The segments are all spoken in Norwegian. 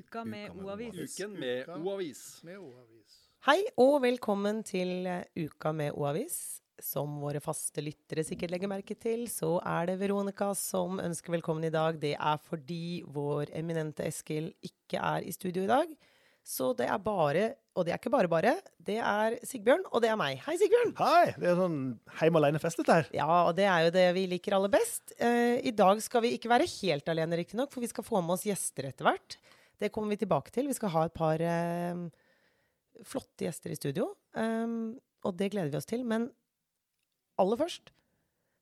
Uka med O-avis. Uken med O-avis. Hei og velkommen til eh, Uka med O-avis. Som våre faste lyttere sikkert legger merke til, så er det Veronica som ønsker velkommen i dag. Det er fordi vår eminente Eskil ikke er i studio i dag. Så det er bare, og det er ikke bare bare, det er Sigbjørn, og det er meg. Hei, Sigbjørn! Hei! Det er sånn heim alene-fest, dette her. Ja, og det er jo det vi liker aller best. Eh, I dag skal vi ikke være helt alene, riktignok, for vi skal få med oss gjester etter hvert. Det kommer vi tilbake til. Vi skal ha et par eh, flotte gjester i studio, um, og det gleder vi oss til. Men aller først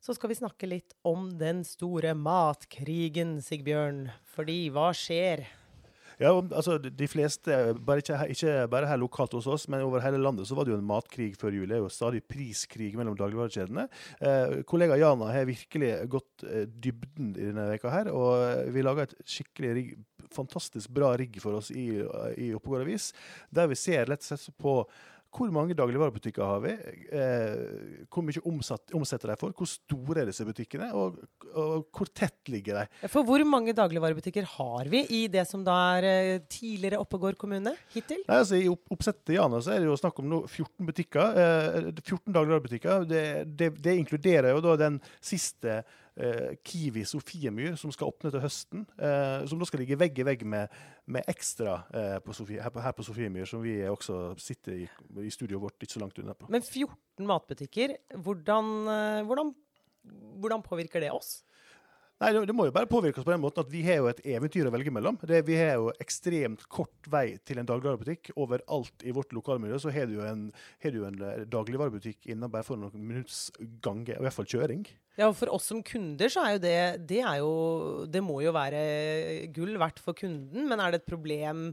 så skal vi snakke litt om den store matkrigen, Sigbjørn. Fordi hva skjer? Ja, altså De fleste, bare ikke, ikke, bare her lokalt hos oss, men over hele landet så var det jo en matkrig før jul. Det er jo stadig priskrig mellom dagligvarekjedene. Eh, kollega Jana har virkelig gått eh, dybden i denne veka her, og vi laga et skikkelig rigg, fantastisk bra rigg for oss i, i Oppegård Avis, der vi ser lett sett på hvor mange dagligvarebutikker har vi? Eh, hvor mye omsatt, omsetter de for? Hvor store er disse butikkene? Og, og, hvor tett ligger de? For hvor mange dagligvarebutikker har vi i det som da er eh, tidligere Oppegård kommune hittil? Nei, altså, I oppsettet til Jana så er det jo snakk om 14 butikker. Eh, 14 dagligvarebutikker. Det, det, det inkluderer jo da den siste eh, Kiwi Sofiemyr, som skal åpne til høsten. Eh, som da skal ligge vegg i vegg med, med Ekstra eh, på Sofie, her, på, her på Sofiemyr, som vi også sitter i, i studioet vårt ikke så langt unna på. Men 14 matbutikker, hvordan, eh, hvordan, hvordan påvirker det oss? Nei, det, må jo bare påvirke oss på den måten at vi har jo et eventyr å velge mellom. Det, vi har jo ekstremt kort vei til en dagligvarebutikk. Overalt i vårt lokalmiljø så har du jo en, du en eh, dagligvarebutikk innen bare for noen minutts gange, i hvert fall kjøring. Ja, og For oss som kunder så er jo det Det, er jo, det må jo være gull verdt for kunden, men er det et problem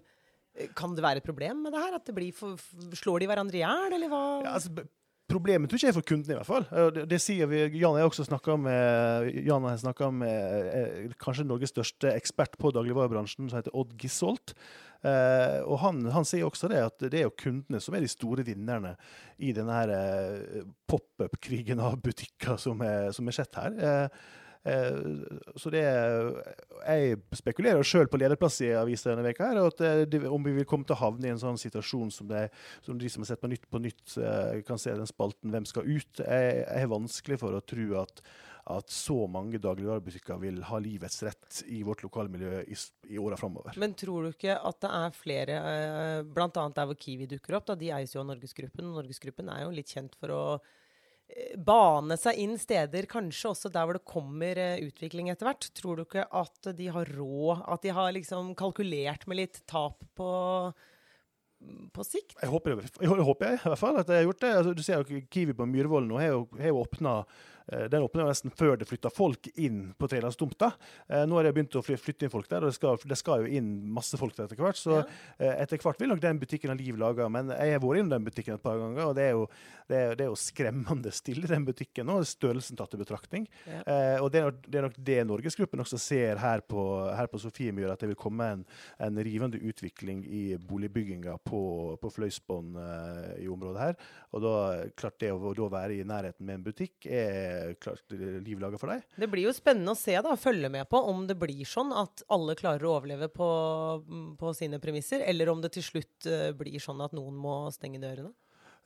kan det være et problem med det her? At det blir for, Slår de hverandre i hjel, eller hva? Ja, altså, Problemet tror ikke jeg for kunden, i hvert fall. Det, det sier vi, Jan har også snakka med, Jan har snakka med eh, kanskje Norges største ekspert på dagligvarebransjen, som heter Odd Gisholt. Eh, og han, han, sier også det at det er jo kundene som er de store vinnerne i denne eh, pop-up-krigen av butikker som er, som er sett her. Eh, Eh, så det Jeg spekulerer sjøl på lederplass i avisa denne veka her, at eh, det, om vi vil komme til å havne i en sånn situasjon som, det, som de som har sett på Nytt på Nytt, eh, kan se den spalten 'Hvem skal ut?' Jeg har vanskelig for å tro at at så mange dagligvarebutikker vil ha livets rett i vårt lokalmiljø i, i åra framover. Men tror du ikke at det er flere, bl.a. der hvor Kiwi dukker opp, da, de eies jo av Norgesgruppen. Norgesgruppen er jo litt kjent for å bane seg inn steder, kanskje også der hvor det kommer uh, utvikling etter hvert. Tror du ikke at de har råd, at de har liksom kalkulert med litt tap på, på sikt? Jeg håper, jeg, håper jeg, i hvert fall at jeg har gjort det. Altså, du ser jo Kiwi på Myhrvoll nå har jo, jo åpna Eh, den åpner nesten før det flytta folk inn på Trelandstomta. Eh, nå har det begynt å flytte inn folk der, og det skal, det skal jo inn masse folk der etter hvert. Så ja. Eh, etter hvert vil nok den butikken ha liv laga. Men jeg har vært innom den butikken et par ganger, og det er jo, det er, det er jo skremmende stille i den butikken nå, størrelsen tatt i betraktning. Ja. Eh, og det er, nok, det er, nok, det Norgesgruppen også ser her på, her på Sofiemyr, at det vil komme en, en rivende utvikling i boligbygginga på, på Fløysbånd eh, i området her. Og da klart det å da være i nærheten med en butikk er klart liv laga for deg. Det blir jo spennende å se, da, følge med på om det blir sånn at alle klarer å overleve på, på sine premisser, eller om det til slutt uh, blir sånn at noen må stenge dørene.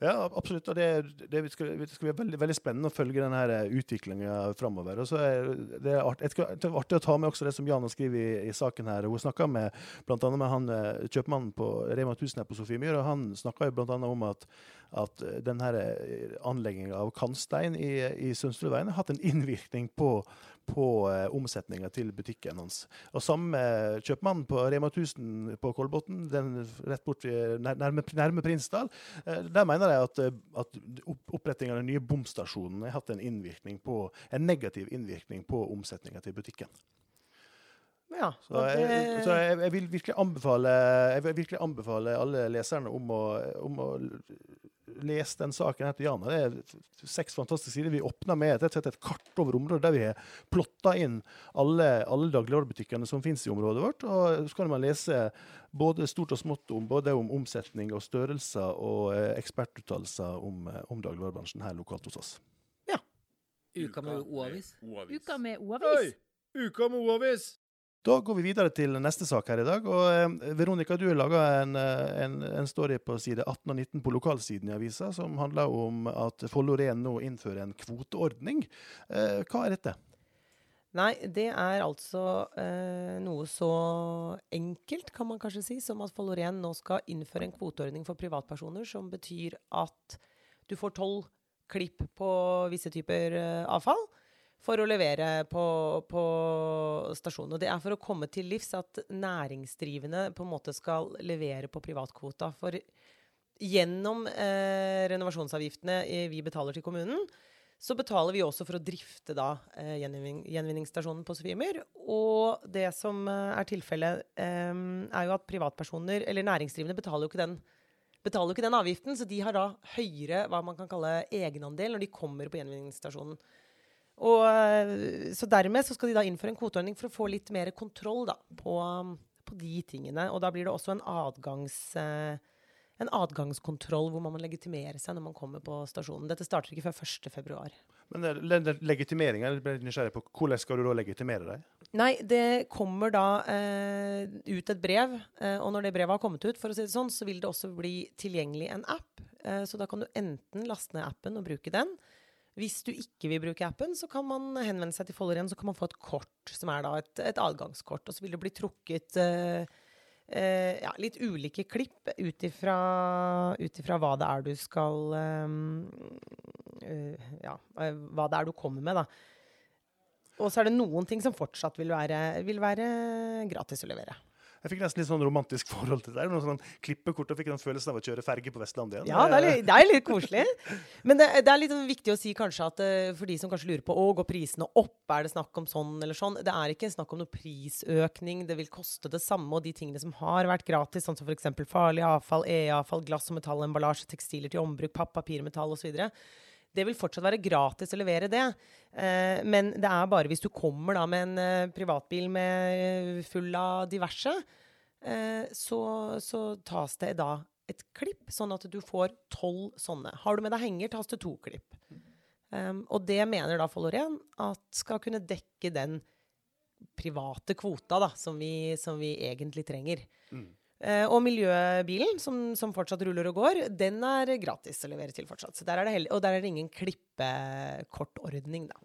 Ja, absolutt. og Det, det skal, det skal bli veldig, veldig, spennende å følge denne eh, utviklinga framover. Det er, det er artig å ta med også det som Jan har skrevet i, i, saken her. Hun snakka med bl.a. med han eh, kjøpmannen på Rema 1000 her på Sofiemyr, og han snakka bl.a. om at at eh, denne anleggingen anlegginga av kantstein i, i Sundstrudveien har hatt en innvirkning på, på uh, omsetninga til butikken hans. Og Samme med kjøpmannen på Rema 1000 på Kolbotn, rett bort nærme, nærme Prinsdal. Der mener jeg at, at opprettinga av den nye bomstasjonen har hatt en, på, en negativ innvirkning på omsetninga til butikken. Ja, så, jeg, så jeg, jeg, vil anbefale, jeg vil virkelig anbefale alle leserne om å, om å lese den saken etter Jana. Det er seks fantastiske sider. Vi åpner med et, et kart over området der vi har plotta inn alle, alle dagligvarebutikkene som finnes i området vårt. Og så kan man lese både stort og smått om både om omsetning og størrelser og eh, ekspertuttalelser om, eh, om dagligvarebransjen her lokalt hos oss. Ja. Uka med O-avis. Uka med O-avis. Uka med O-avis! Da går vi videre til neste sak her i dag. og eh, Veronica, du har laga en, eh, en, en, story på side 18 og 19 på lokalsiden i avisa som handler om at Follo Ren nå innfører en kvoteordning. Eh, hva er dette? Nei, det er altså eh, noe så enkelt, kan man kanskje si, som at Follo Ren nå skal innføre en kvoteordning for privatpersoner, som betyr at du får tolv klipp på visse typer eh, avfall for å levere på, på stasjonen. Og det er for å komme til livs at næringsdrivende på en måte skal levere på privatkvota. For gjennom eh, renovasjonsavgiftene vi betaler til kommunen, så betaler vi også for å drifte da eh, gjenvinning, gjenvinningsstasjonen på Sofiemyr. Og det som eh, er tilfellet, eh, er jo at privatpersoner, eller næringsdrivende, betaler jo ikke den betaler ikke den avgiften, så de har da høyere hva man kan kalle egenandel når de kommer på gjenvinningsstasjonen. Og, eh, så dermed så skal de da innføre en kvoteordning for å få litt mer kontroll da, på, på, de tingene. Og da blir det også en, adgangs, eh, en adgangskontroll hvor man må legitimere seg når man kommer på stasjonen. Dette starter ikke før 1.2. Men legitimeringa, jeg ble nysgjerrig på, hvordan skal du da legitimere deg? Nei, det kommer da eh, ut et brev, eh, og når det brevet har kommet ut, for å si det sånn, så vil det også bli tilgjengelig en app. Eh, så da kan du enten laste ned appen og bruke den. Hvis du ikke vil bruke appen, så kan man henvende seg til Folder igjen, så kan man få et kort, som er da et, et adgangskort. Og så vil det bli trukket uh, uh, ja, litt ulike klipp ut ifra, hva det er du skal um, uh, Ja, hva det er du kommer med, da. Og så er det noen ting som fortsatt vil være, vil være gratis å levere. Jeg fikk nesten litt sånn romantisk forhold til det. Noen sånn klippekort og fikk den følelsen av å kjøre ferge på Vestlandet igjen. Ja, det er litt, det er litt koselig. Men det, det, er litt viktig å si kanskje at uh, for de som kanskje lurer på å, går prisene opp, er det snakk om sånn eller sånn? Det er ikke snakk om noe prisøkning. Det vil koste det samme. Og de tingene som har vært gratis, sånn som f.eks. farlig avfall, e-avfall, glass og metallemballasje, tekstiler til ombruk, papp, papir, metall osv. Det vil fortsatt være gratis å levere det. Eh, men det er bare hvis du kommer da med en eh, privatbil med, eh, full av diverse, eh, så, så, tas det da et klipp, sånn at du får tolv sånne. Har du med deg henger, tas det to klipp. Um, og det mener da Follorén at skal kunne dekke den private kvota da, som vi, som vi egentlig trenger. Mm. Uh, og miljøbilen, som, som, fortsatt ruller og går, den er gratis å levere til fortsatt. Der og der er det ingen klippekortordning, da.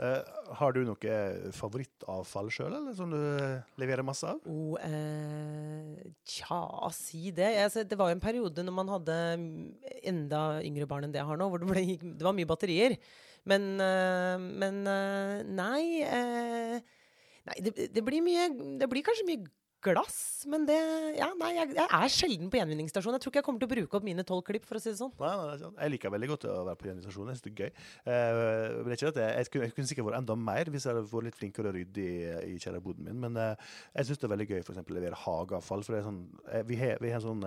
Uh, har du noe favorittavfall sjøl, eller som du leverer masse av? Oh, uh, tja, si det. Altså, det var jo en periode når man hadde enda yngre barn enn det jeg har nå, hvor det, ble, det var mye batterier. Men, uh, men nei, nei det, det, blir mye Det blir kanskje mye glass. Men det Ja, nei, jeg, jeg er sjelden på gjenvinningsstasjon. Jeg tror ikke jeg kommer til å bruke opp mine tolv klipp, for å si det sånn. Nei, nei, jeg liker veldig godt å være på gjenvinningsstasjonen. Jeg syns det er gøy. Uh, det er ikke at jeg, jeg, kunne, jeg, kunne, sikkert vært enda mer hvis jeg hadde vært litt flinkere og ryddig i, i kjellerboden min, men uh, jeg syns det er veldig gøy for å levere hageavfall. For det er sånn, uh, vi har, en sånn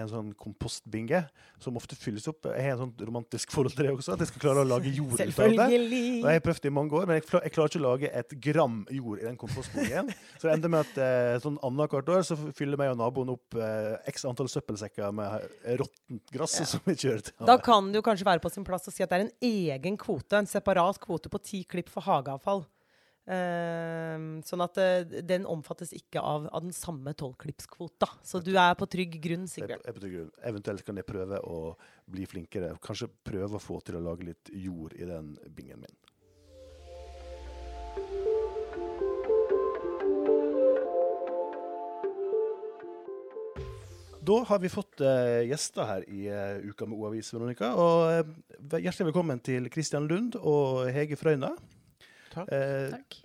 har en sånn kompostbinge som ofte fylles opp. Jeg har en sånn romantisk forhold til det også, at jeg skal klare å lage jord ut av det. Og jeg har prøvd det i mange år, men jeg, jeg, klarer ikke å lage et gram jord i den kompostbingen. Så det ender med at eh, sånn annethvert år så fyller meg og naboen opp eh, x antall søppelsekker med råttent gress ja. som vi kjører til. Da kan det jo kanskje være på sin plass å si at det er en egen kvote, en separat kvote på ti klipp for hageavfall. Uh, sånn at uh, den omfattes ikke av, av den samme tolvklippskvota. Så du er på trygg grunn, Sigbjørn. Jeg er på trygg grunn. Eventuelt kan jeg prøve å bli flinkere. Kanskje prøve å få til å lage litt jord i den bingen min. Da har vi fått uh, gjester her i uh, Uka med O-avis, Veronica. Og hjertelig velkommen til Kristian Lund og Hege Frøyna. Takk. Eh, Takk.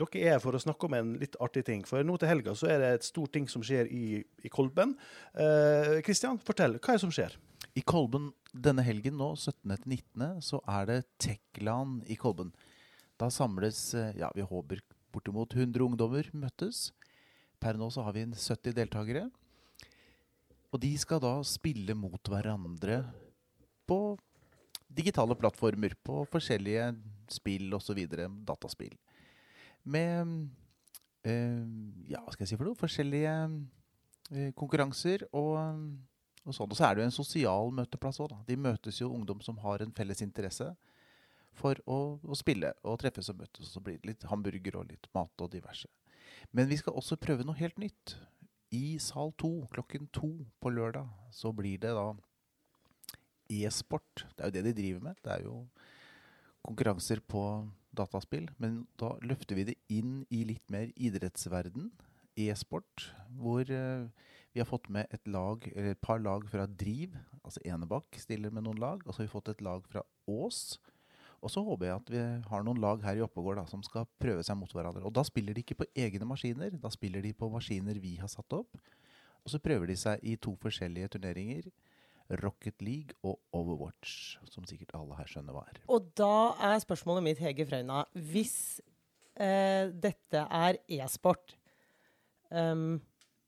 Dere er her for å snakke om en litt artig ting. For nå til helga så er det et stort ting som skjer i, i Kolben. Kristian, eh, fortell. Hva er det som skjer? I Kolben denne helgen nå, 17.-19., så er det Tekland i Kolben. Da samles eh, ja, vi håper bortimot 100 ungdommer møttes. Per nå så har vi 70 deltakere. Og de skal da spille mot hverandre på digitale plattformer på forskjellige spill osv. Dataspill. Med eh, ja, hva skal jeg si for noe? Forskjellige eh, konkurranser og, og sånn. Og så er det jo en sosial møteplass òg, da. De møtes jo ungdom som har en felles interesse for å, å spille og treffes og møtes. Og så blir det litt hamburger og litt mat og diverse. Men vi skal også prøve noe helt nytt. I sal to klokken to på lørdag så blir det da e-sport. Det er jo det de driver med. Det er jo konkurranser på dataspill. Men da løfter vi det inn i litt mer idrettsverden. E-sport. Hvor eh, vi har fått med et lag, et par lag fra Driv. Altså Enebakk stiller med noen lag. Og så har vi fått et lag fra Ås. Og så håper jeg at vi har noen lag her i Oppegård da, som skal prøve seg mot hverandre. Og da spiller de ikke på egne maskiner, da spiller de på maskiner vi har satt opp. Og så prøver de seg i to forskjellige turneringer. Rocket League og Overwatch, som sikkert alle her skjønner hva er. Og da er spørsmålet mitt, Hege Frøyna, hvis eh, dette er e-sport um,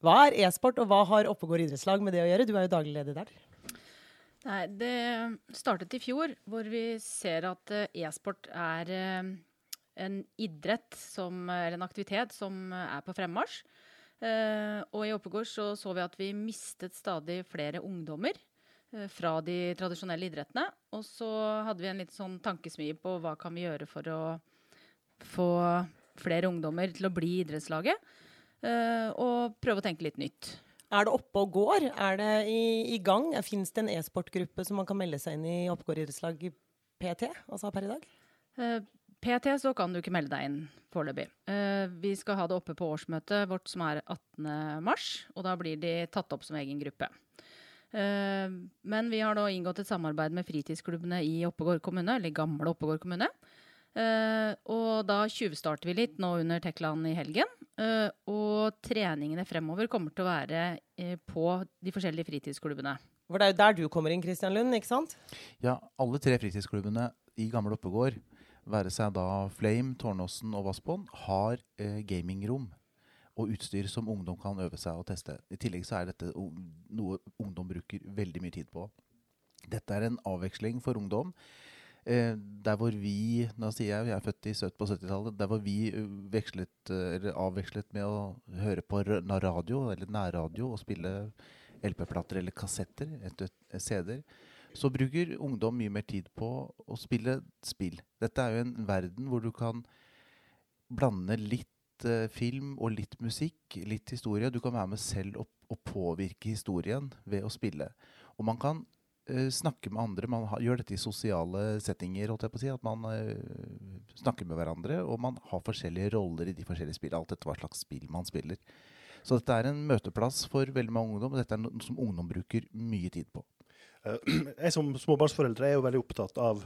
Hva er e-sport, og hva har Oppegård idrettslag med det å gjøre? Du er jo daglig leder der. Nei, det startet i fjor, hvor vi ser at eh, e-sport er eh, en idrett som, eller en aktivitet som er på fremmarsj. Eh, og i Oppegård så, så vi at vi mistet stadig flere ungdommer fra de tradisjonelle idrettene. Og så hadde vi en litt sånn tankesmie på hva kan vi gjøre for å få flere ungdommer til å bli idrettslaget. Uh, og prøve å tenke litt nytt. Er det oppe og går? Er det i, i gang? Fins det en e-sportgruppe som man kan melde seg inn i Oppegård idrettslag PT? Altså per i dag? Eh, PT så kan du ikke melde deg inn foreløpig. Vi skal ha det oppe på årsmøtet vårt som er 18.3, og da blir de tatt opp som egen gruppe. Eh, men vi har nå inngått et samarbeid med fritidsklubbene i Oppegård kommune, eller gamle Oppegård kommune. Uh, og da tjuvstarter vi litt nå under Tekland i helgen. Uh, og treningene fremover kommer til å være på de forskjellige fritidsklubbene. For det er jo der du kommer inn, Kristian Lund, ikke sant? Ja, alle tre fritidsklubbene i Gamle Oppegård, være seg da Flame, Tårnåsen og Vassbånd, har gamingrom og utstyr som ungdom kan øve seg og teste. I tillegg så er dette noe ungdom bruker veldig mye tid på. Dette er en avveksling for ungdom. Eh, der hvor vi nå sier jeg, jeg er født i 70, på 70-tallet, der hvor vi eh, vekslet, eller avvekslet med å høre på radio, eller nærradio, og spille LP-plater eller kassetter, etter CD-er, så bruker ungdom mye mer tid på å spille spill. Dette er jo en verden hvor du kan blande litt uh, film og litt musikk, litt historie. Du kan være med selv og, og påvirke historien ved å spille. Og man kan uh, snakke med andre. Man har, gjør dette i sosiale settinger. si, At man uh, snakker med hverandre, og man har forskjellige roller i de forskjellige spillene. Alt etter hva slags spill man spiller. Så dette er en møteplass for veldig mange ungdom, og dette er noe som ungdom bruker mye tid på. Jeg som småbarnsforeldre er jo veldig opptatt av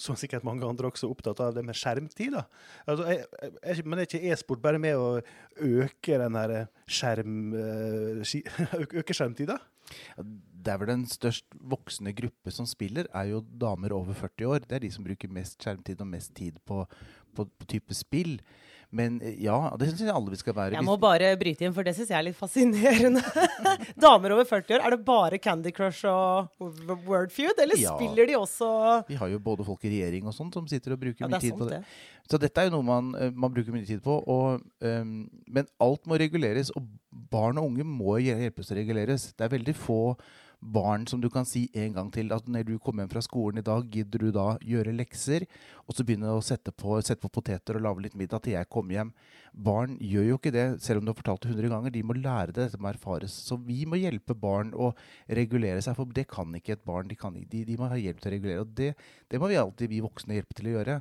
som sikkert mange andre også er opptatt av det med skjermtid. Altså, jeg, jeg, men er ikke e-sport bare med å øke den her skjerm, øh, øke skjermtida? Det er vel den størst voksne gruppe som spiller, er jo damer over 40 år. Det er de som bruker mest skjermtid og mest tid på, på, på type spill. Men eh, ja, det syns jeg alle vi skal være. Jeg må bare bryte inn, for det syns jeg er litt fascinerende. Damer over 40 år, er det bare Candy Crush og Wordfeud, eller ja. spiller de også Vi har jo både folk i regjering og sånt som sitter og bruker ja, mye tid på det. det. Så dette er jo noe man, eh, man bruker mye tid på. Og, um, men alt må reguleres, og barn og unge må hjelpes å reguleres. Det er veldig få barn som du kan si en gang til at når du kommer hjem fra skolen i dag, gidder du da gjøre lekser? Og så begynne å sette på, sette på poteter og lage litt middag til jeg kommer hjem. Barn gjør jo ikke det, selv om du har fortalt det 100 ganger. De må lære det, dette må erfares. Så vi må hjelpe barn å regulere seg, for det kan ikke et barn. De, kan, de, de må ha hjelp til å regulere. Og det, det må vi alltid, vi voksne, hjelpe til å gjøre.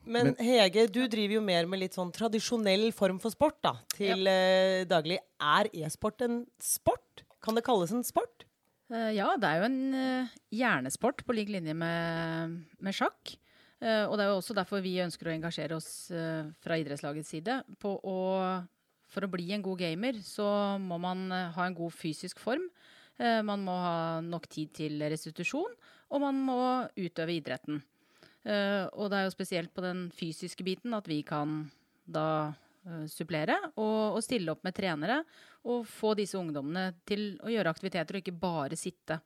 Men, Men, Hege, du driver jo mer med litt sånn tradisjonell form for sport da, til ja. uh, daglig. Er e-sport en sport? Kan det kalles en sport? Uh, ja, det er jo en uh, hjernesport på lik linje med, med sjakk. Uh, og det er jo også derfor vi ønsker å engasjere oss fra idrettslagets side. Å, for å bli en god gamer så må man ha en god fysisk form. man må ha nok tid til restitusjon, og man må utøve idretten. og det er jo spesielt på den fysiske biten at vi kan da supplere og, og, stille opp med trenere. Og få disse ungdommene til å gjøre aktiviteter og ikke bare sitte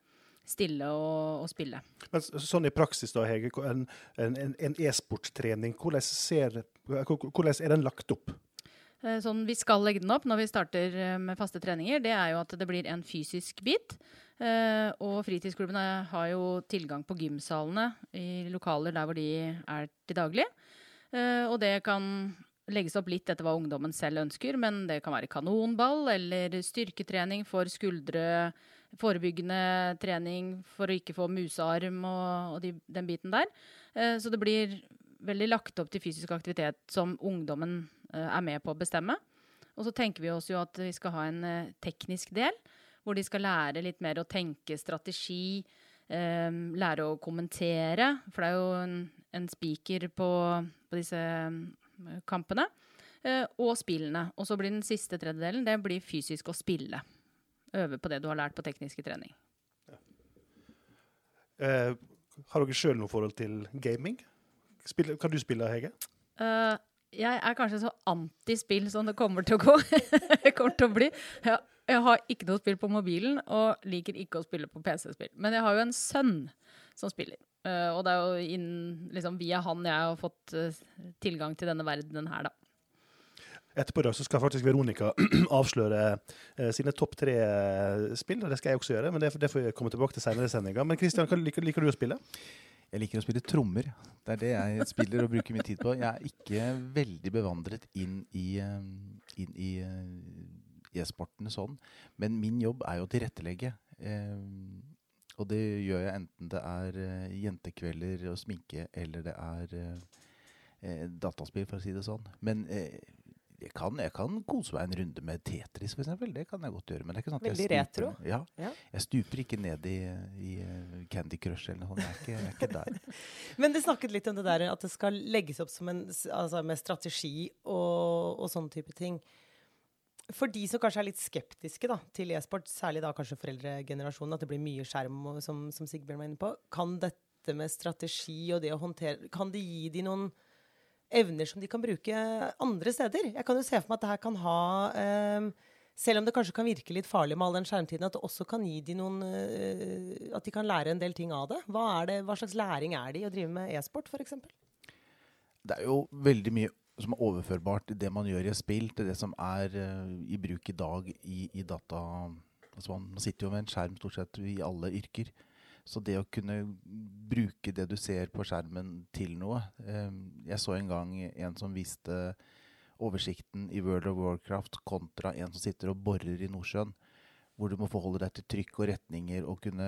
stille og, og spille. Men sånn i praksis, da, Hege. En, en, en e-sporttrening, hvordan, hvordan er den lagt opp? Eh, sånn vi skal legge den opp når vi starter eh, med faste treninger, det er jo at det blir en fysisk bit. Og fritidsklubbene har jo tilgang på gymsalene i lokaler der hvor de er til daglig. Og det kan legges opp litt etter hva ungdommen selv ønsker, men det kan være kanonball eller styrketrening for skuldre, forebyggende trening for å ikke få musearm og, og de, den biten der. Eh, så det blir veldig lagt opp til fysisk aktivitet som ungdommen eh, er med på å bestemme. Og så tenker vi oss jo at vi skal ha en eh, teknisk del, hvor de skal lære litt mer å tenke strategi, eh, lære å kommentere. For det er jo en, en spiker på, på disse kampene. Eh, og spillene. Og så blir den siste tredjedelen det blir fysisk å spille. Øve på det du har lært på tekniske trening. Eh, har dere sjøl noe forhold til gaming? Spiller, kan du spille, Hege? Eh, jeg er kanskje så antispill som det kommer til å gå. kommer til å bli. Jeg, jeg har ikke noe spill på mobilen, og liker ikke å spille på PC-spill. Men jeg har jo en sønn som spiller. Eh, og det er jo inn, liksom, via han jeg har fått eh, tilgang til denne verdenen her, da. Etterpå i dag så skal faktisk Veronica avsløre eh, sine topp tre eh, spill. og Det skal jeg også gjøre, men det, det får jeg komme tilbake til senere i sendinga. Men Kristian, hva liker, liker du å spille? Jeg liker å spille trommer. Det er det jeg spiller og bruker min tid på. Jeg er ikke veldig bevandret inn i, inn i e-sportene sånn. Men min jobb er jo å tilrettelegge. Eh, og det gjør jeg enten det er eh, jentekvelder og sminke, eller det er eh, eh, dataspill, for å si det sånn. Men jeg kan, jeg kan kose meg en runde med Tetris, eksempel. Det kan jeg godt gjøre. Men det er ikke sånn at Veldig jeg retro. stuper, ja, Ja. Jeg stuper ikke ned i, i Candy Crush eller noe sånt. Jeg er ikke, jeg er ikke der. Men det snakket litt om det der at det skal legges opp som en, altså med strategi og, og sånne type ting. For de som kanskje er litt skeptiske da, til e-sport, særlig da kanskje foreldregenerasjonen, at det blir mye skjerm, og, som, som Sigbjørn var inne på, kan dette med strategi og det å håndtere Kan det gi de noen evner som de kan bruke andre steder? Jeg kan jo se for meg at det her kan ha ehm, selv om det kanskje kan virke litt farlig med all den skjermtiden, at det også kan gi de noen eh, At de kan lære en del ting av det. Hva, det, hva slags læring er det i å drive med e-sport, f.eks.? Det er jo veldig mye som er overførbart til det man gjør i et spill, til det som er uh, i bruk i dag i, i data. Altså man, sitter jo med en skjerm stort sett i alle yrker. Så det å kunne bruke det du ser på skjermen til noe uh, Jeg så en gang en som viste oversikten i World of Warcraft kontra en som sitter og borer i Nordsjøen. Hvor du må forholde deg til trykk og retninger og kunne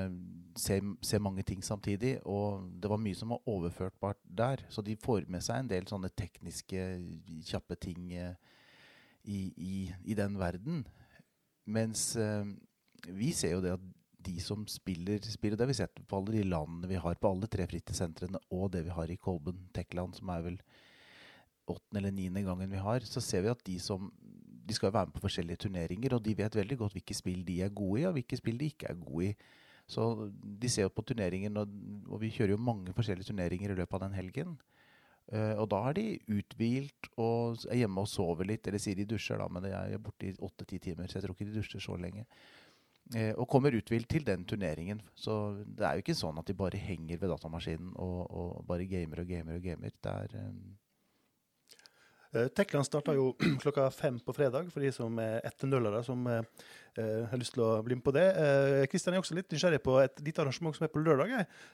se, se mange ting samtidig. Og det var mye som var overførtbart der. Så de får med seg en del sånne tekniske, kjappe ting eh, i, i, i den verden. Mens eh, vi ser jo det at de som spiller, spiller Det har vi sett på alle de landene vi har, på alle tre fritidssentrene og det vi har i Kolben, Tekland, som er vel åttende eller niende gangen vi har, så ser vi at de som de skal være med på forskjellige turneringer, og de vet veldig godt hvilke spill de er gode i, og hvilke spill de ikke er gode i. Så de ser jo på turneringen, og, og vi kjører jo mange forskjellige turneringer i løpet av den helgen. Uh, og da er de uthvilt og er hjemme og sover litt, eller sier de dusjer, da, men de er borte i åtte-ti timer, så jeg tror ikke de dusjer så lenge. Uh, og kommer uthvilt til den turneringen. Så det er jo ikke sånn at de bare henger ved datamaskinen og, og bare gamer og gamer og gamer. Det er Eh, Tekland starta jo klokka fem på fredag, for de som er etternølere som eh, eh, har lyst til å bli med på det. Kristian Kristian er også litt nysgjerrig på et lite arrangement som er på lørdag,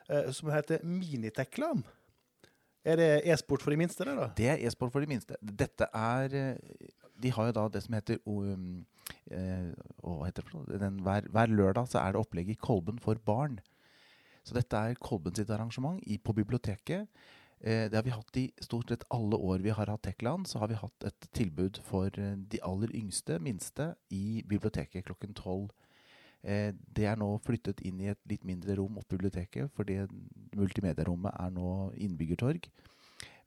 eh, som heter Minitekland. Er det e-sport for de minste, det, da? Det er e-sport for de minste. Dette er eh, De har jo da det som heter um, eh, Hva heter det? Den, hver, hver lørdag så er det opplegg i Kolben for barn. Så dette er Kolben sitt arrangement i, på biblioteket. Eh, det har vi hatt i stort sett alle år vi har hatt Tekland. Så har vi hatt et tilbud for eh, de aller yngste, minste, i biblioteket klokken tolv. Eh, det er nå flyttet inn i et litt mindre rom oppe i biblioteket, fordi multimedierommet er nå innbyggertorg.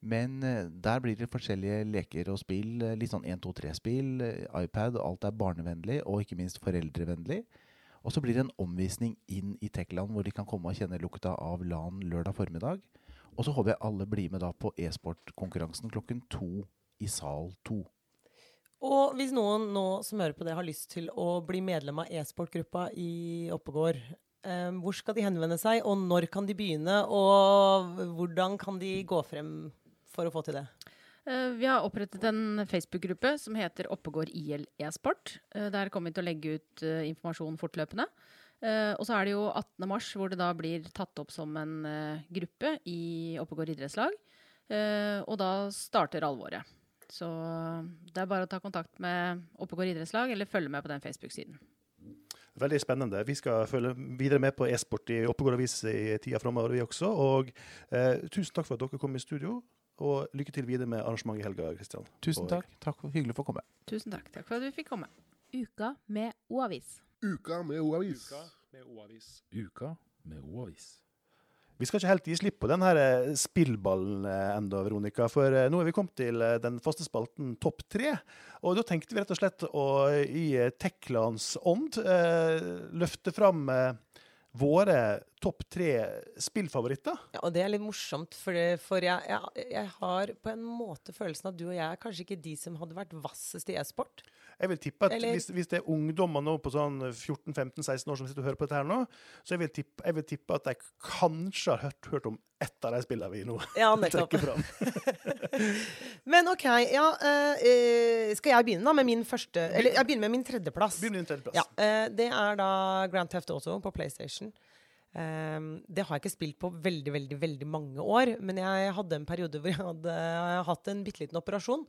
Men der blir det forskjellige leker og spill. Litt sånn 1, 2, 3-spill, eh, iPad. Alt er barnevennlig, og ikke minst foreldrevennlig. Og så blir det en omvisning inn i Tekland, hvor de kan komme og kjenne lukta av LAN lørdag formiddag. Og så håper jeg alle blir med da på e-sportkonkurransen klokken to i sal to. Og hvis noen nå som hører på det, har lyst til å bli medlem av e-sportgruppa i Oppegård, eh, hvor skal de henvende seg, og når kan de begynne, og hvordan kan de gå frem for å få til det? Eh, Vi har opprettet en Facebook-gruppe som heter Oppegård IL e-sport. Eh, Der kommer vi til å legge ut eh, informasjon fortløpende. Eh, Og så er det jo 18. mars hvor det da blir tatt opp som en uh, gruppe i Oppegård idrettslag. Uh, Og da starter alvoret. Så det er bare å ta kontakt med Oppegård idrettslag eller følge med på den Facebook-siden. Veldig spennende. Vi skal følge videre med på e-sport i Oppegård Avis i tida framover, vi også. Og eh, tusen takk for at dere kom i studio, og lykke til videre med arrangementet i helga, Kristian. Tusen takk. Takk for Hyggelig for å komme. Tusen takk. Takk for at vi fikk komme. Uka med O-avis. Uka med O-avis. Uka med O-avis. Uka med O-avis. Vi skal ikke helt gi slipp på den her eh, spillballen eh, enda, Veronica. For eh, nå er vi kommet til den faste spalten Topp tre. Og da tenkte vi rett og slett å i Teklands ånd løfte fram våre topp tre spillfavoritter. Ja, og det er litt morsomt, for, det- for jeg, jeg, jeg har på en måte følelsen at du og jeg er kanskje ikke de som hadde vært vassest i e-sport. Jeg vil tippe at Eller- hvis, hvis det er ungdommer nå på sånn 14-15-16 år som sitter og hører på dette her nå, så jeg vil tippe, jeg vil tippe at de kanskje har hørt, hørt om ett av de spillene vi nå Ja, trekker fram. Men OK, ja eh, Skal jeg begynne da med min første Eller jeg begynner med min tredjeplass. Med din tredjeplass. Ja, eh, det er da Grand Theft Auto på PlayStation. Um, det har jeg ikke spilt på veldig veldig, veldig mange år. Men jeg hadde en periode hvor jeg hadde hatt en bitte liten operasjon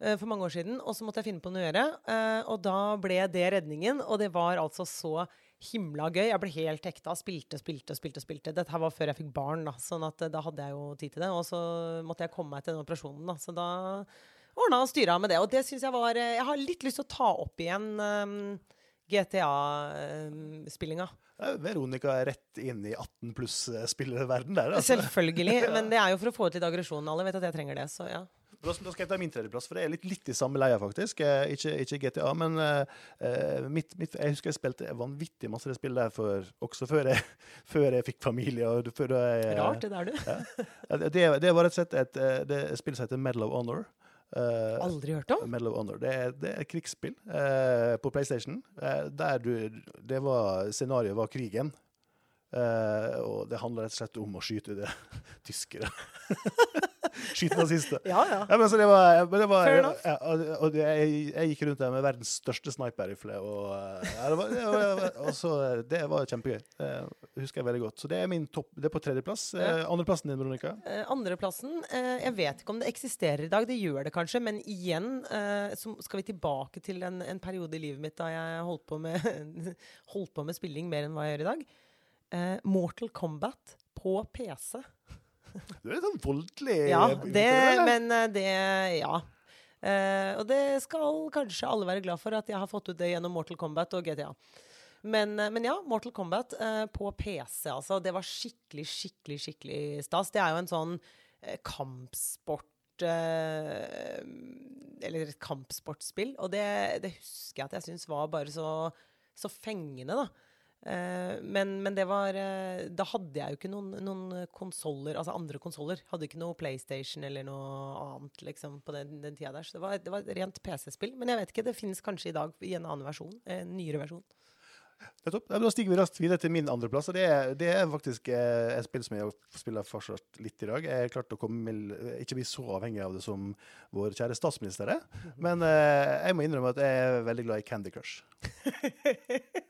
for mange år siden. Og så måtte jeg finne på noe å gjøre. eh, og da ble det redningen. Og det var altså så himla gøy. Jeg ble helt hekta. Spilte, spilte, spilte. spilte. Dette her var før jeg fikk barn, da. Sånn at eh, da hadde jeg jo tid til det. Og så måtte jeg komme meg til den operasjonen, da. Så da ordna og styra med det. Og det syns jeg var eh, Jeg har litt lyst til å ta opp igjen um, GTA-spillinga. Eh, Veronica er rett inn i 18 pluss-spillerverden der. Altså. Selvfølgelig. Men det er jo for å få ut litt aggresjon. Alle vet at jeg trenger det. Så ja. Da skal jeg ta min tredjeplass, for det er litt, litt i samme leia, faktisk. Eh, ikke, ikke GTA, men eh, mitt, mitt, jeg husker jeg spilte vanvittig masse det spillet der for, også før jeg, før jeg fikk familie. Og før jeg, Rart, det der, du. Ja, Det, det var rett og slett et, det et spill som heter Medal of Honor. Uh, Aldri hørt om. Medal of Honor. Det er, det er et krigsspill uh, på PlayStation. Uh, der du Det var Scenarioet var krigen. Eh, og det handler rett og slett om å skyte det tyskere. skyte nazister. Ja, ja. Ja, men så det var, men det var ja, og, og jeg, jeg gikk rundt der med verdens største sniperrifle. Og, eh, ja, det, var, det, var, og så, det var kjempegøy. Det husker jeg veldig godt. Så det er min topp. Det er på tredjeplass. Ja. Eh, Andreplassen din, Veronica? Uh, Andreplassen uh, Jeg vet ikke om det eksisterer i dag. Det gjør det kanskje. Men igjen eh, så skal vi tilbake til en, en periode i livet mitt da jeg holdt på med, holdt på med spilling mer enn hva jeg gjør i dag. Eh, Mortal Kombat på PC. Du er litt sånn voldelig. Ja, det, men eh, det Ja. Eh, og det skal kanskje alle være glad for, at jeg har fått ut det gjennom Mortal Kombat og GTA. Men, eh, men ja, Mortal Kombat eh, på PC, altså. Det var skikkelig, skikkelig, skikkelig stas. Det er jo en sånn eh, kampsport eh, Eller et kampsportspill. Og det, det husker jeg at jeg syns var bare så, så fengende, da. Eh, men, men det var eh, Da hadde jeg jo ikke noen, noen konsoller, altså andre konsoller. Hadde ikke noe PlayStation eller noe annet liksom, på den, den tida der. Så det var, det var rent PC-spill. Men jeg vet ikke, det finnes kanskje i dag i en annen versjon. En nyere versjon. Nettopp. Da stiger vi raskt videre til min andreplass. og Det, er- det er faktisk eh, et spill som jeg spiller fortsatt litt i dag. Jeg har klart å komme med, ikke bli så avhengig av det som vår kjære statsminister er. Men eh, jeg må innrømme at jeg er veldig glad i Candy Crush.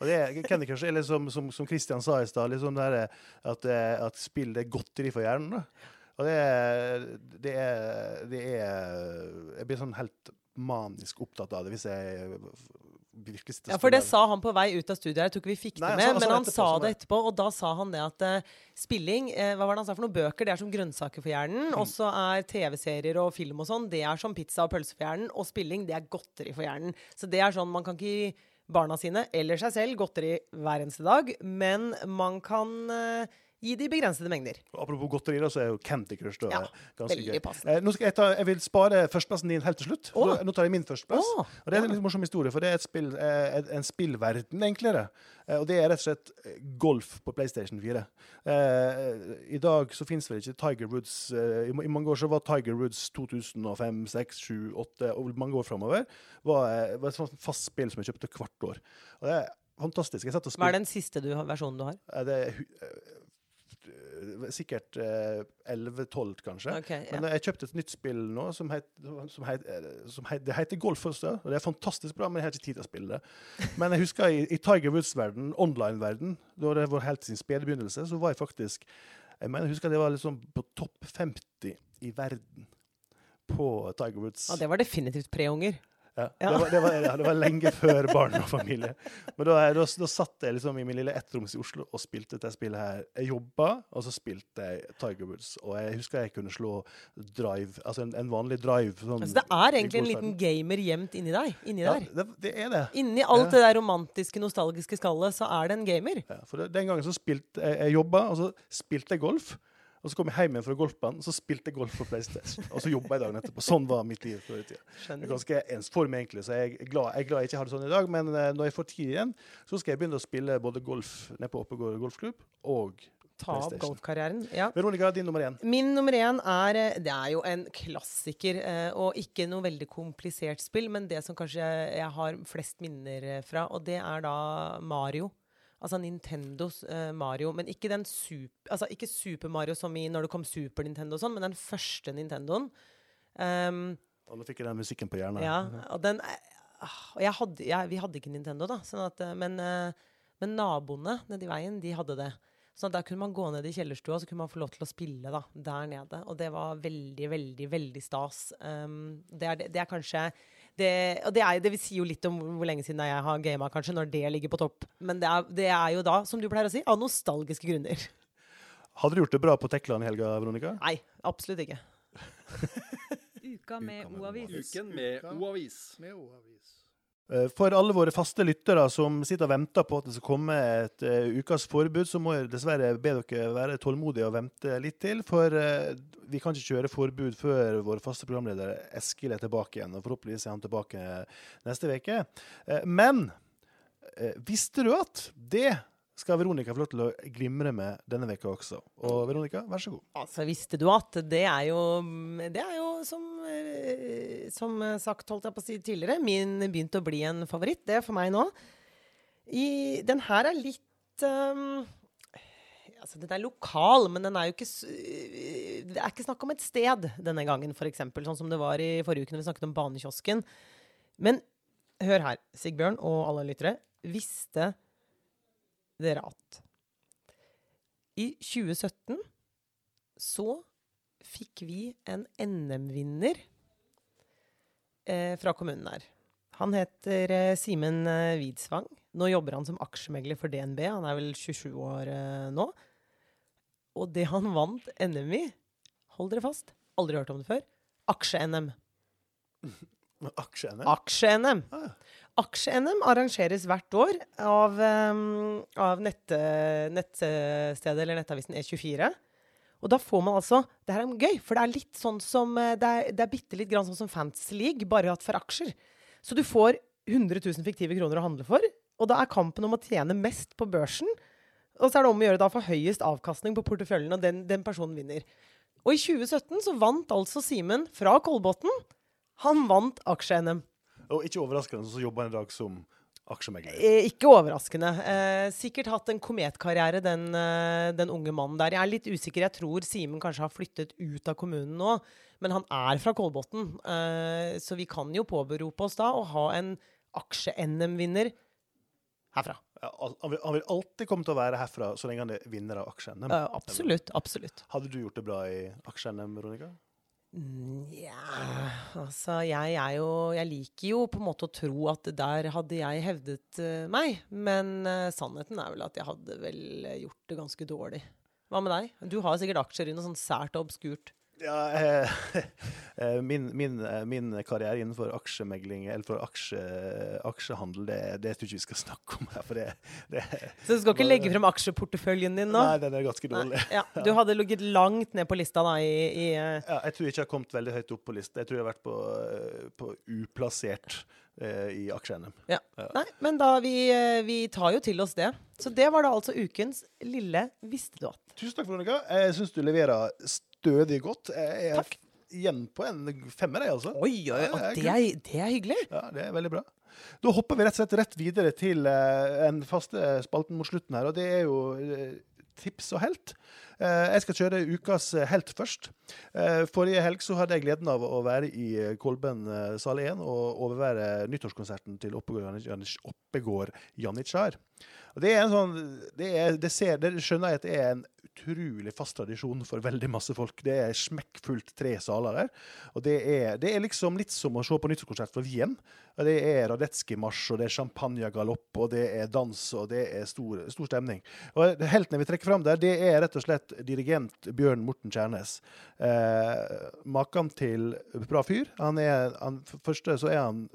Og det er, Candy Crush eller som, som, som Christian sa i stad, liksom det her, at, eh, at spill det er godteri for hjernen. Da. Og det er, det er, det er Jeg blir sånn helt manisk opptatt av det hvis jeg virkelig sitter Ja, for det sa han på vei ut av studiet. Jeg tror ikke vi fikk Nei, det med, sa men han etterpå, sa det etterpå. Og da sa han det at uh, spilling uh, Hva var det han sa for noen Bøker det er som grønnsaker for hjernen. Og så er TV-serier og film og sånn det er som pizza og pølse for hjernen. Og spilling det er godteri for hjernen. Så det er sånn man kan ikke barna sine eller seg selv godteri hver eneste dag, men man kan eh, det i begrensede mengder. Apropos godteri, da, så er jo Candy Crush da, Ja, ganske gøy. Eh, nå skal jeg, ta, jeg vil spare førsteplassen din helt til slutt. Oh. Nå tar jeg min førsteplass. Oh. og Det er en litt morsom historie, for det er et spill, eh, en spillverden, enklere. Eh, og det er rett og slett eh, golf på PlayStation 4. Eh, I dag så fins vel ikke Tiger Woods eh, i, I mange år så var Tiger Woods 2005, 6, 7, 8 og mange år framover var, var et fast spill som jeg kjøpte hvert år. Og det er fantastisk. Hva er den siste du, versjonen du har? Det er sikkert eh, 11-12, kanskje. Okay, ja. Men jeg kjøpte et nytt spill nå som, het, som, het, eh, som het, det heter Golf også. Og det er fantastisk bra, men jeg har ikke tid til å spille det. Men jeg husker i, i Tiger Woods-verden, online-verden, da det var helt sin spede begynnelse, så var jeg faktisk Jeg mener, jeg husker det var liksom på topp 50 i verden på Tiger Woods. Ja, det var definitivt preunger. Ja. Det, var, det, var, ja, det var lenge før barn og familie. Men da, da, da satt jeg liksom i min lille ettroms i Oslo og spilte dette spillet her. Jeg jobba, og så spilte jeg Tiger Woods. Og jeg husker jeg kunne slå drive, altså en, en vanlig drive. Sånn, Altså, det er egentlig en liten gamer gjemt inni deg. Inni ja, der. det, det er det. Inni alt det der romantiske, nostalgiske skallet, så er det en gamer. Ja, for Den gangen så spilte jeg, jeg jobba, og så spilte jeg golf. Og så kom jeg hjem igjen fra golfbanen, og så spilte jeg golf på PlayStation. Og så jobba jeg dagen etterpå. Sånn var mitt liv før i tida. Det er ganske ensform, egentlig, så jeg er glad jeg, er glad jeg ikke har det sånn i dag. Men eh, når jeg får tid igjen, så skal jeg begynne å spille både golf nede på Oppegård golfklubb og Ta opp golfkarrieren. Ja. Veronica, din nummer én. Min nummer én er eh, Det er jo en klassiker, eh, og ikke noe veldig komplisert spill, men det som kanskje jeg har flest minner fra, og det er da Mario. Altså Nintendos uh, Mario. Men ikke den super, altså ikke Super Mario som i når det kom Super Nintendo og sånn, men den første Nintendoen. Um, Og nå fikk jeg den musikken på hjernen. ja, og den eh, ah, og jeg hadde, jeg, Vi hadde ikke Nintendo, da. Sånn at, eh, men, men naboene nedi veien, de hadde det. Så da kunne man gå ned i kjellerstua så kunne man få lov til å spille da, der nede. Og det var veldig, veldig veldig stas. Um, det, er, det er kanskje det, og det, er, det vil si jo litt om hvor lenge siden jeg har gama, kanskje, når det ligger på topp. Men det er, det er jo da, som du pleier å si, av nostalgiske grunner. Hadde du gjort det bra på Tekland i helga, Veronica? Nei, absolutt ikke. Uka med O-avis. Uken med O-avis. Med O-avis. Eh, For alle våre faste lyttere som sitter og venter på at det skal komme et uh, ukas forbud, så må jeg dessverre be dere være tålmodige og vente litt til. For uh, vi kan ikke kjøre forbud før vår faste programleder Eskil er tilbake igjen. Og forhåpentligvis er han tilbake neste uke. Uh, Men visste du at det skal Veronica få lov til å glimre med denne veka også. Og Veronica, vær så god. Altså, visste du at det er jo Det er jo som, eh, som sagt, holdt jeg på å si tidligere, min begynte å bli en favoritt. Det er for meg nå. I, den her er litt um, Altså, den er lokal, men den er jo ikke Det er ikke snakk om et sted denne gangen, f.eks. Sånn som det var i forrige uke når vi snakket om Banekiosken. Men hør her, Sigbjørn og alle lyttere. Visste dere at i 2017 så fikk vi en NM-vinner eh, fra kommunen her. Han heter eh, Simen eh, Widsvang. Nå jobber han som aksjemegler for DNB. Han er vel 27 år eh, nå. Og det han vant NM i, hold dere fast, aldri hørt om det før, aksje-NM. Aksje-NM? Aksje-NM. Ah, ja. Aksje-NM arrangeres hvert år av, um, av nett, nettstedet eller nettavisen E24. Og da får man altså Det her er gøy, for det er litt sånn som eh, Det er, det er bitte litt grann sånn som Fantasy League, bare hatt for aksjer. Så du får 100 000 fiktive kroner å handle for, og da er kampen om å tjene mest på børsen. Og så er det om å gjøre da for høyest avkastning på porteføljen, og den, den personen vinner. Og i 2017 så vant altså Simen fra Kolbotn. Han vant aksje-NM. Og ikke overraskende så jobber han i dag som aksjemegler. Eh, ikke overraskende. Eh, sikkert hatt en kometkarriere, den, eh, den unge mannen der. Jeg er litt usikker. Jeg tror Simen kanskje har flyttet ut av kommunen nå. Men han er fra Kolbotn, eh, så vi kan jo påberope oss da å ha en aksje-NM-vinner herfra. Ja, han, vil, han vil alltid komme til å være herfra så lenge han er vinner av aksjene. Eh, absolutt. Absolutt. Hadde du gjort det bra i aksje-NM, Veronica? Ja, altså jeg er jo Jeg liker jo på en måte å tro at der hadde jeg hevdet uh, meg. Men uh, sannheten er vel at jeg hadde vel gjort det ganske dårlig. Hva med deg? Du har sikkert aksjer i noe sånn sært og obskurt. Ja, eh, eh, min, min, eh, min karriere innenfor aksjemegling, eller for aksje, aksjehandel, det, det tror jeg ikke vi skal snakke om her. For det, det Så du skal ikke legge frem aksjeporteføljen din nå? Nei, den er ganske dårlig. Ja, du hadde ligget langt ned på lista da i, i Ja, jeg tror ikke jeg har kommet veldig høyt opp på lista. Jeg tror jeg har vært på, på uplassert i i aksjene. ja. Nei, men da vi, vi tar jo til oss det. Så det var da altså ukens lille Visste du at? Tusen takk, Veronica. Jeg syns du leverer stødig godt. Jeg er Takk. igjen på en femmer, jeg, altså. Oi, oi, oi, det er det er, hyggelig. Ja, det er veldig bra. Da hopper vi rett og slett rett videre til den en faste spalten mot slutten her, og det er jo eh, tips og helt. Eh, jeg skal kjøre ukas eh, helt først. Eh, forrige helg så hadde jeg gleden av å være i Kolben sal 1 og overvære nyttårskonserten til Oppegård Janitsj- Janitsjar. Det er en sånn det, er, det, ser, det skjønner jeg at det er en utrolig fast tradisjon for veldig masse folk. Det er smekkfullt tre saler der. Og det er, det er liksom litt som å se på nyttårskonsert fra Wien. Det er Radetzky-marsj, og det er champagnegalopp, og det er dans, og det er stor, stor stemning. Og det Helten jeg vil trekke fram der, det er rett og slett dirigent Bjørn Morten Kjærnes. Eh, Maken til bra fyr. Han er, han, første så er han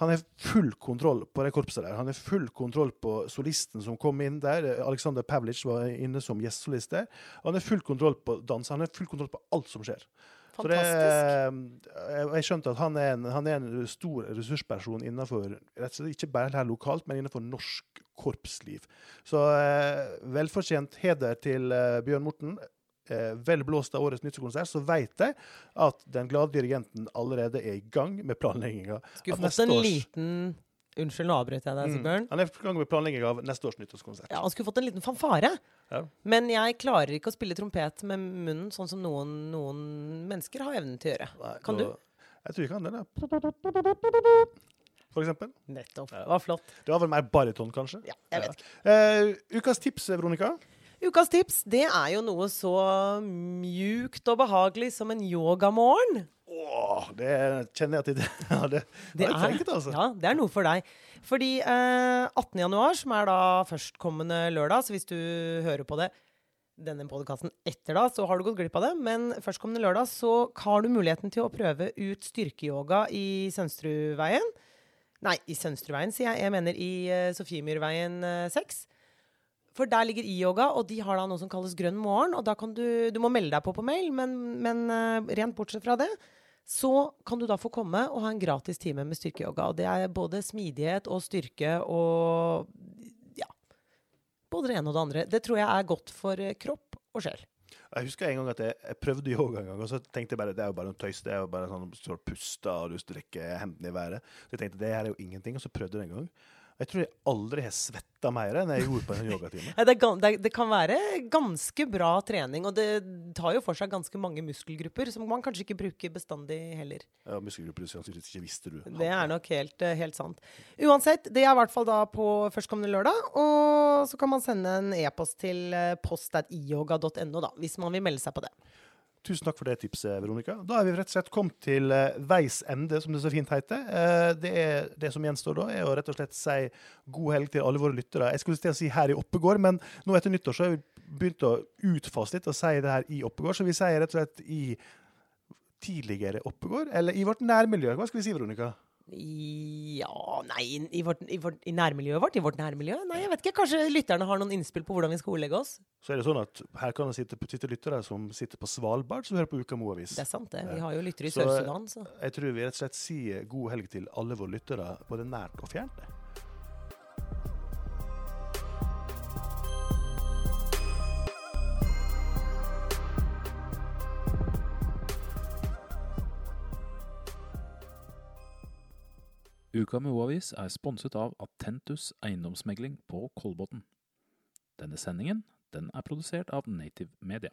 han har full kontroll på det korpset der. Han har full kontroll på solisten som kom inn der. Aleksander Pavlic var inne som gjestesolist der. Han har full kontroll på dans. Han har full kontroll på alt som skjer. Så det, Fantastisk. jeg skjønte at han er, en, han er en stor ressursperson innenfor ikke bare her lokalt, men innenfor norsk korpsliv. Så eh, velfortjent heder til eh, Bjørn Morten. Eh, vel blåst av årets nyttårskonsert, så vet jeg at den glade dirigenten allerede er i gang med planlegginga. Skulle fått en liten Unnskyld, nå avbryter jeg deg, Mm. Han er i gang med planlegging av neste års nyttårskonsert. Ja, han skulle fått en liten fanfare. Ja. Men jeg klarer ikke å spille trompet med munnen, sånn som noen, noen mennesker har evnen til å gjøre. Nei, Kan da- du? Jeg tror jeg kan det. da. For eksempel. Nettopp. Det var flott. Det var vel mer bariton, kanskje? Ja, jeg vet ikke. Eh, ukas tips, Veronica? Ukas tips det er jo noe så mjukt og behagelig som en yogamorgen. Åh, det kjenner jeg til. Ja, det, det er flinket, altså. Ja, det er noe for deg. Fordi eh, 18. januar, som er da førstkommende lørdag, så hvis du hører på det denne podkasten etter da, så har du gått glipp av det. Men førstkommende lørdag så har du muligheten til å prøve ut styrkeyoga i Sønsterudveien. Nei, i Sønsterudveien, sier jeg. Jeg mener i uh, Sofiemyrveien uh, 6. For der ligger i-yoga, og de har da noe som kalles Grønn morgen. Og da kan du Du må melde deg på på mail, men, men uh, rent bortsett fra det, så kan du da få komme og ha en gratis time med styrkeyoga. Og det er både smidighet og styrke og ja. Både det ene og det andre. Det tror jeg er godt for eh, kropp og sjel. Jeg husker en gang at jeg, jeg prøvde yoga en gang, og så tenkte jeg bare det er jo bare en tøys. Det er jo bare sånn du og puster og du strekker hendene i været. Så jeg tenkte det her er jo ingenting, og så prøvde jeg det en gang. Jeg tror jeg aldri har svetta mer enn jeg gjorde på en yogatime. Det, det, kan være ganske bra trening, og det tar jo for seg ganske mange muskelgrupper som man kanskje ikke bruker bestandig heller. Ja, muskelgrupper du sannsynligvis ikke visste du Det er nok helt, eh, helt sant. Uansett, det er i hvert fall da på førstkommende lørdag. Og så kan man sende en e-post til eh, post.ioga.no, hvis man vil melde seg på det. Tusen takk for det tipset, Veronica. Da er vi rett og slett kommet til eh, veis ende, som det så fint heter. Eh, det, er, det som gjenstår da, er å rett og slett si god helg til alle våre lyttere. Jeg skulle si her i Oppegård, men nå etter nyttår så har vi begynt å utfase litt og si det her i Oppegård. Så vi sier rett og slett i tidligere Oppegård, eller i vårt nærmiljø. Hva skal vi si, Veronica? Ja Nei, i, vårt, i, vårt, i nærmiljøet vårt? I vårt nærmiljø? Nei, jeg vet ikke. Kanskje lytterne har noen innspill på hvordan vi skal ordlegge oss? Så er det sånn at her kan det sitte, sitte lyttere som sitter på Svalbard, som hører på Uka Moavis. Det er sant, det. Vi har jo lyttere i Så- Sør-Sudan, så Jeg tror vi rett og slett sier god helg til alle våre lyttere, både nært og fjernt. Uka med O-avis er sponset av Attentus eiendomsmegling på Kolbotn. Denne sendingen den er produsert av Native Media.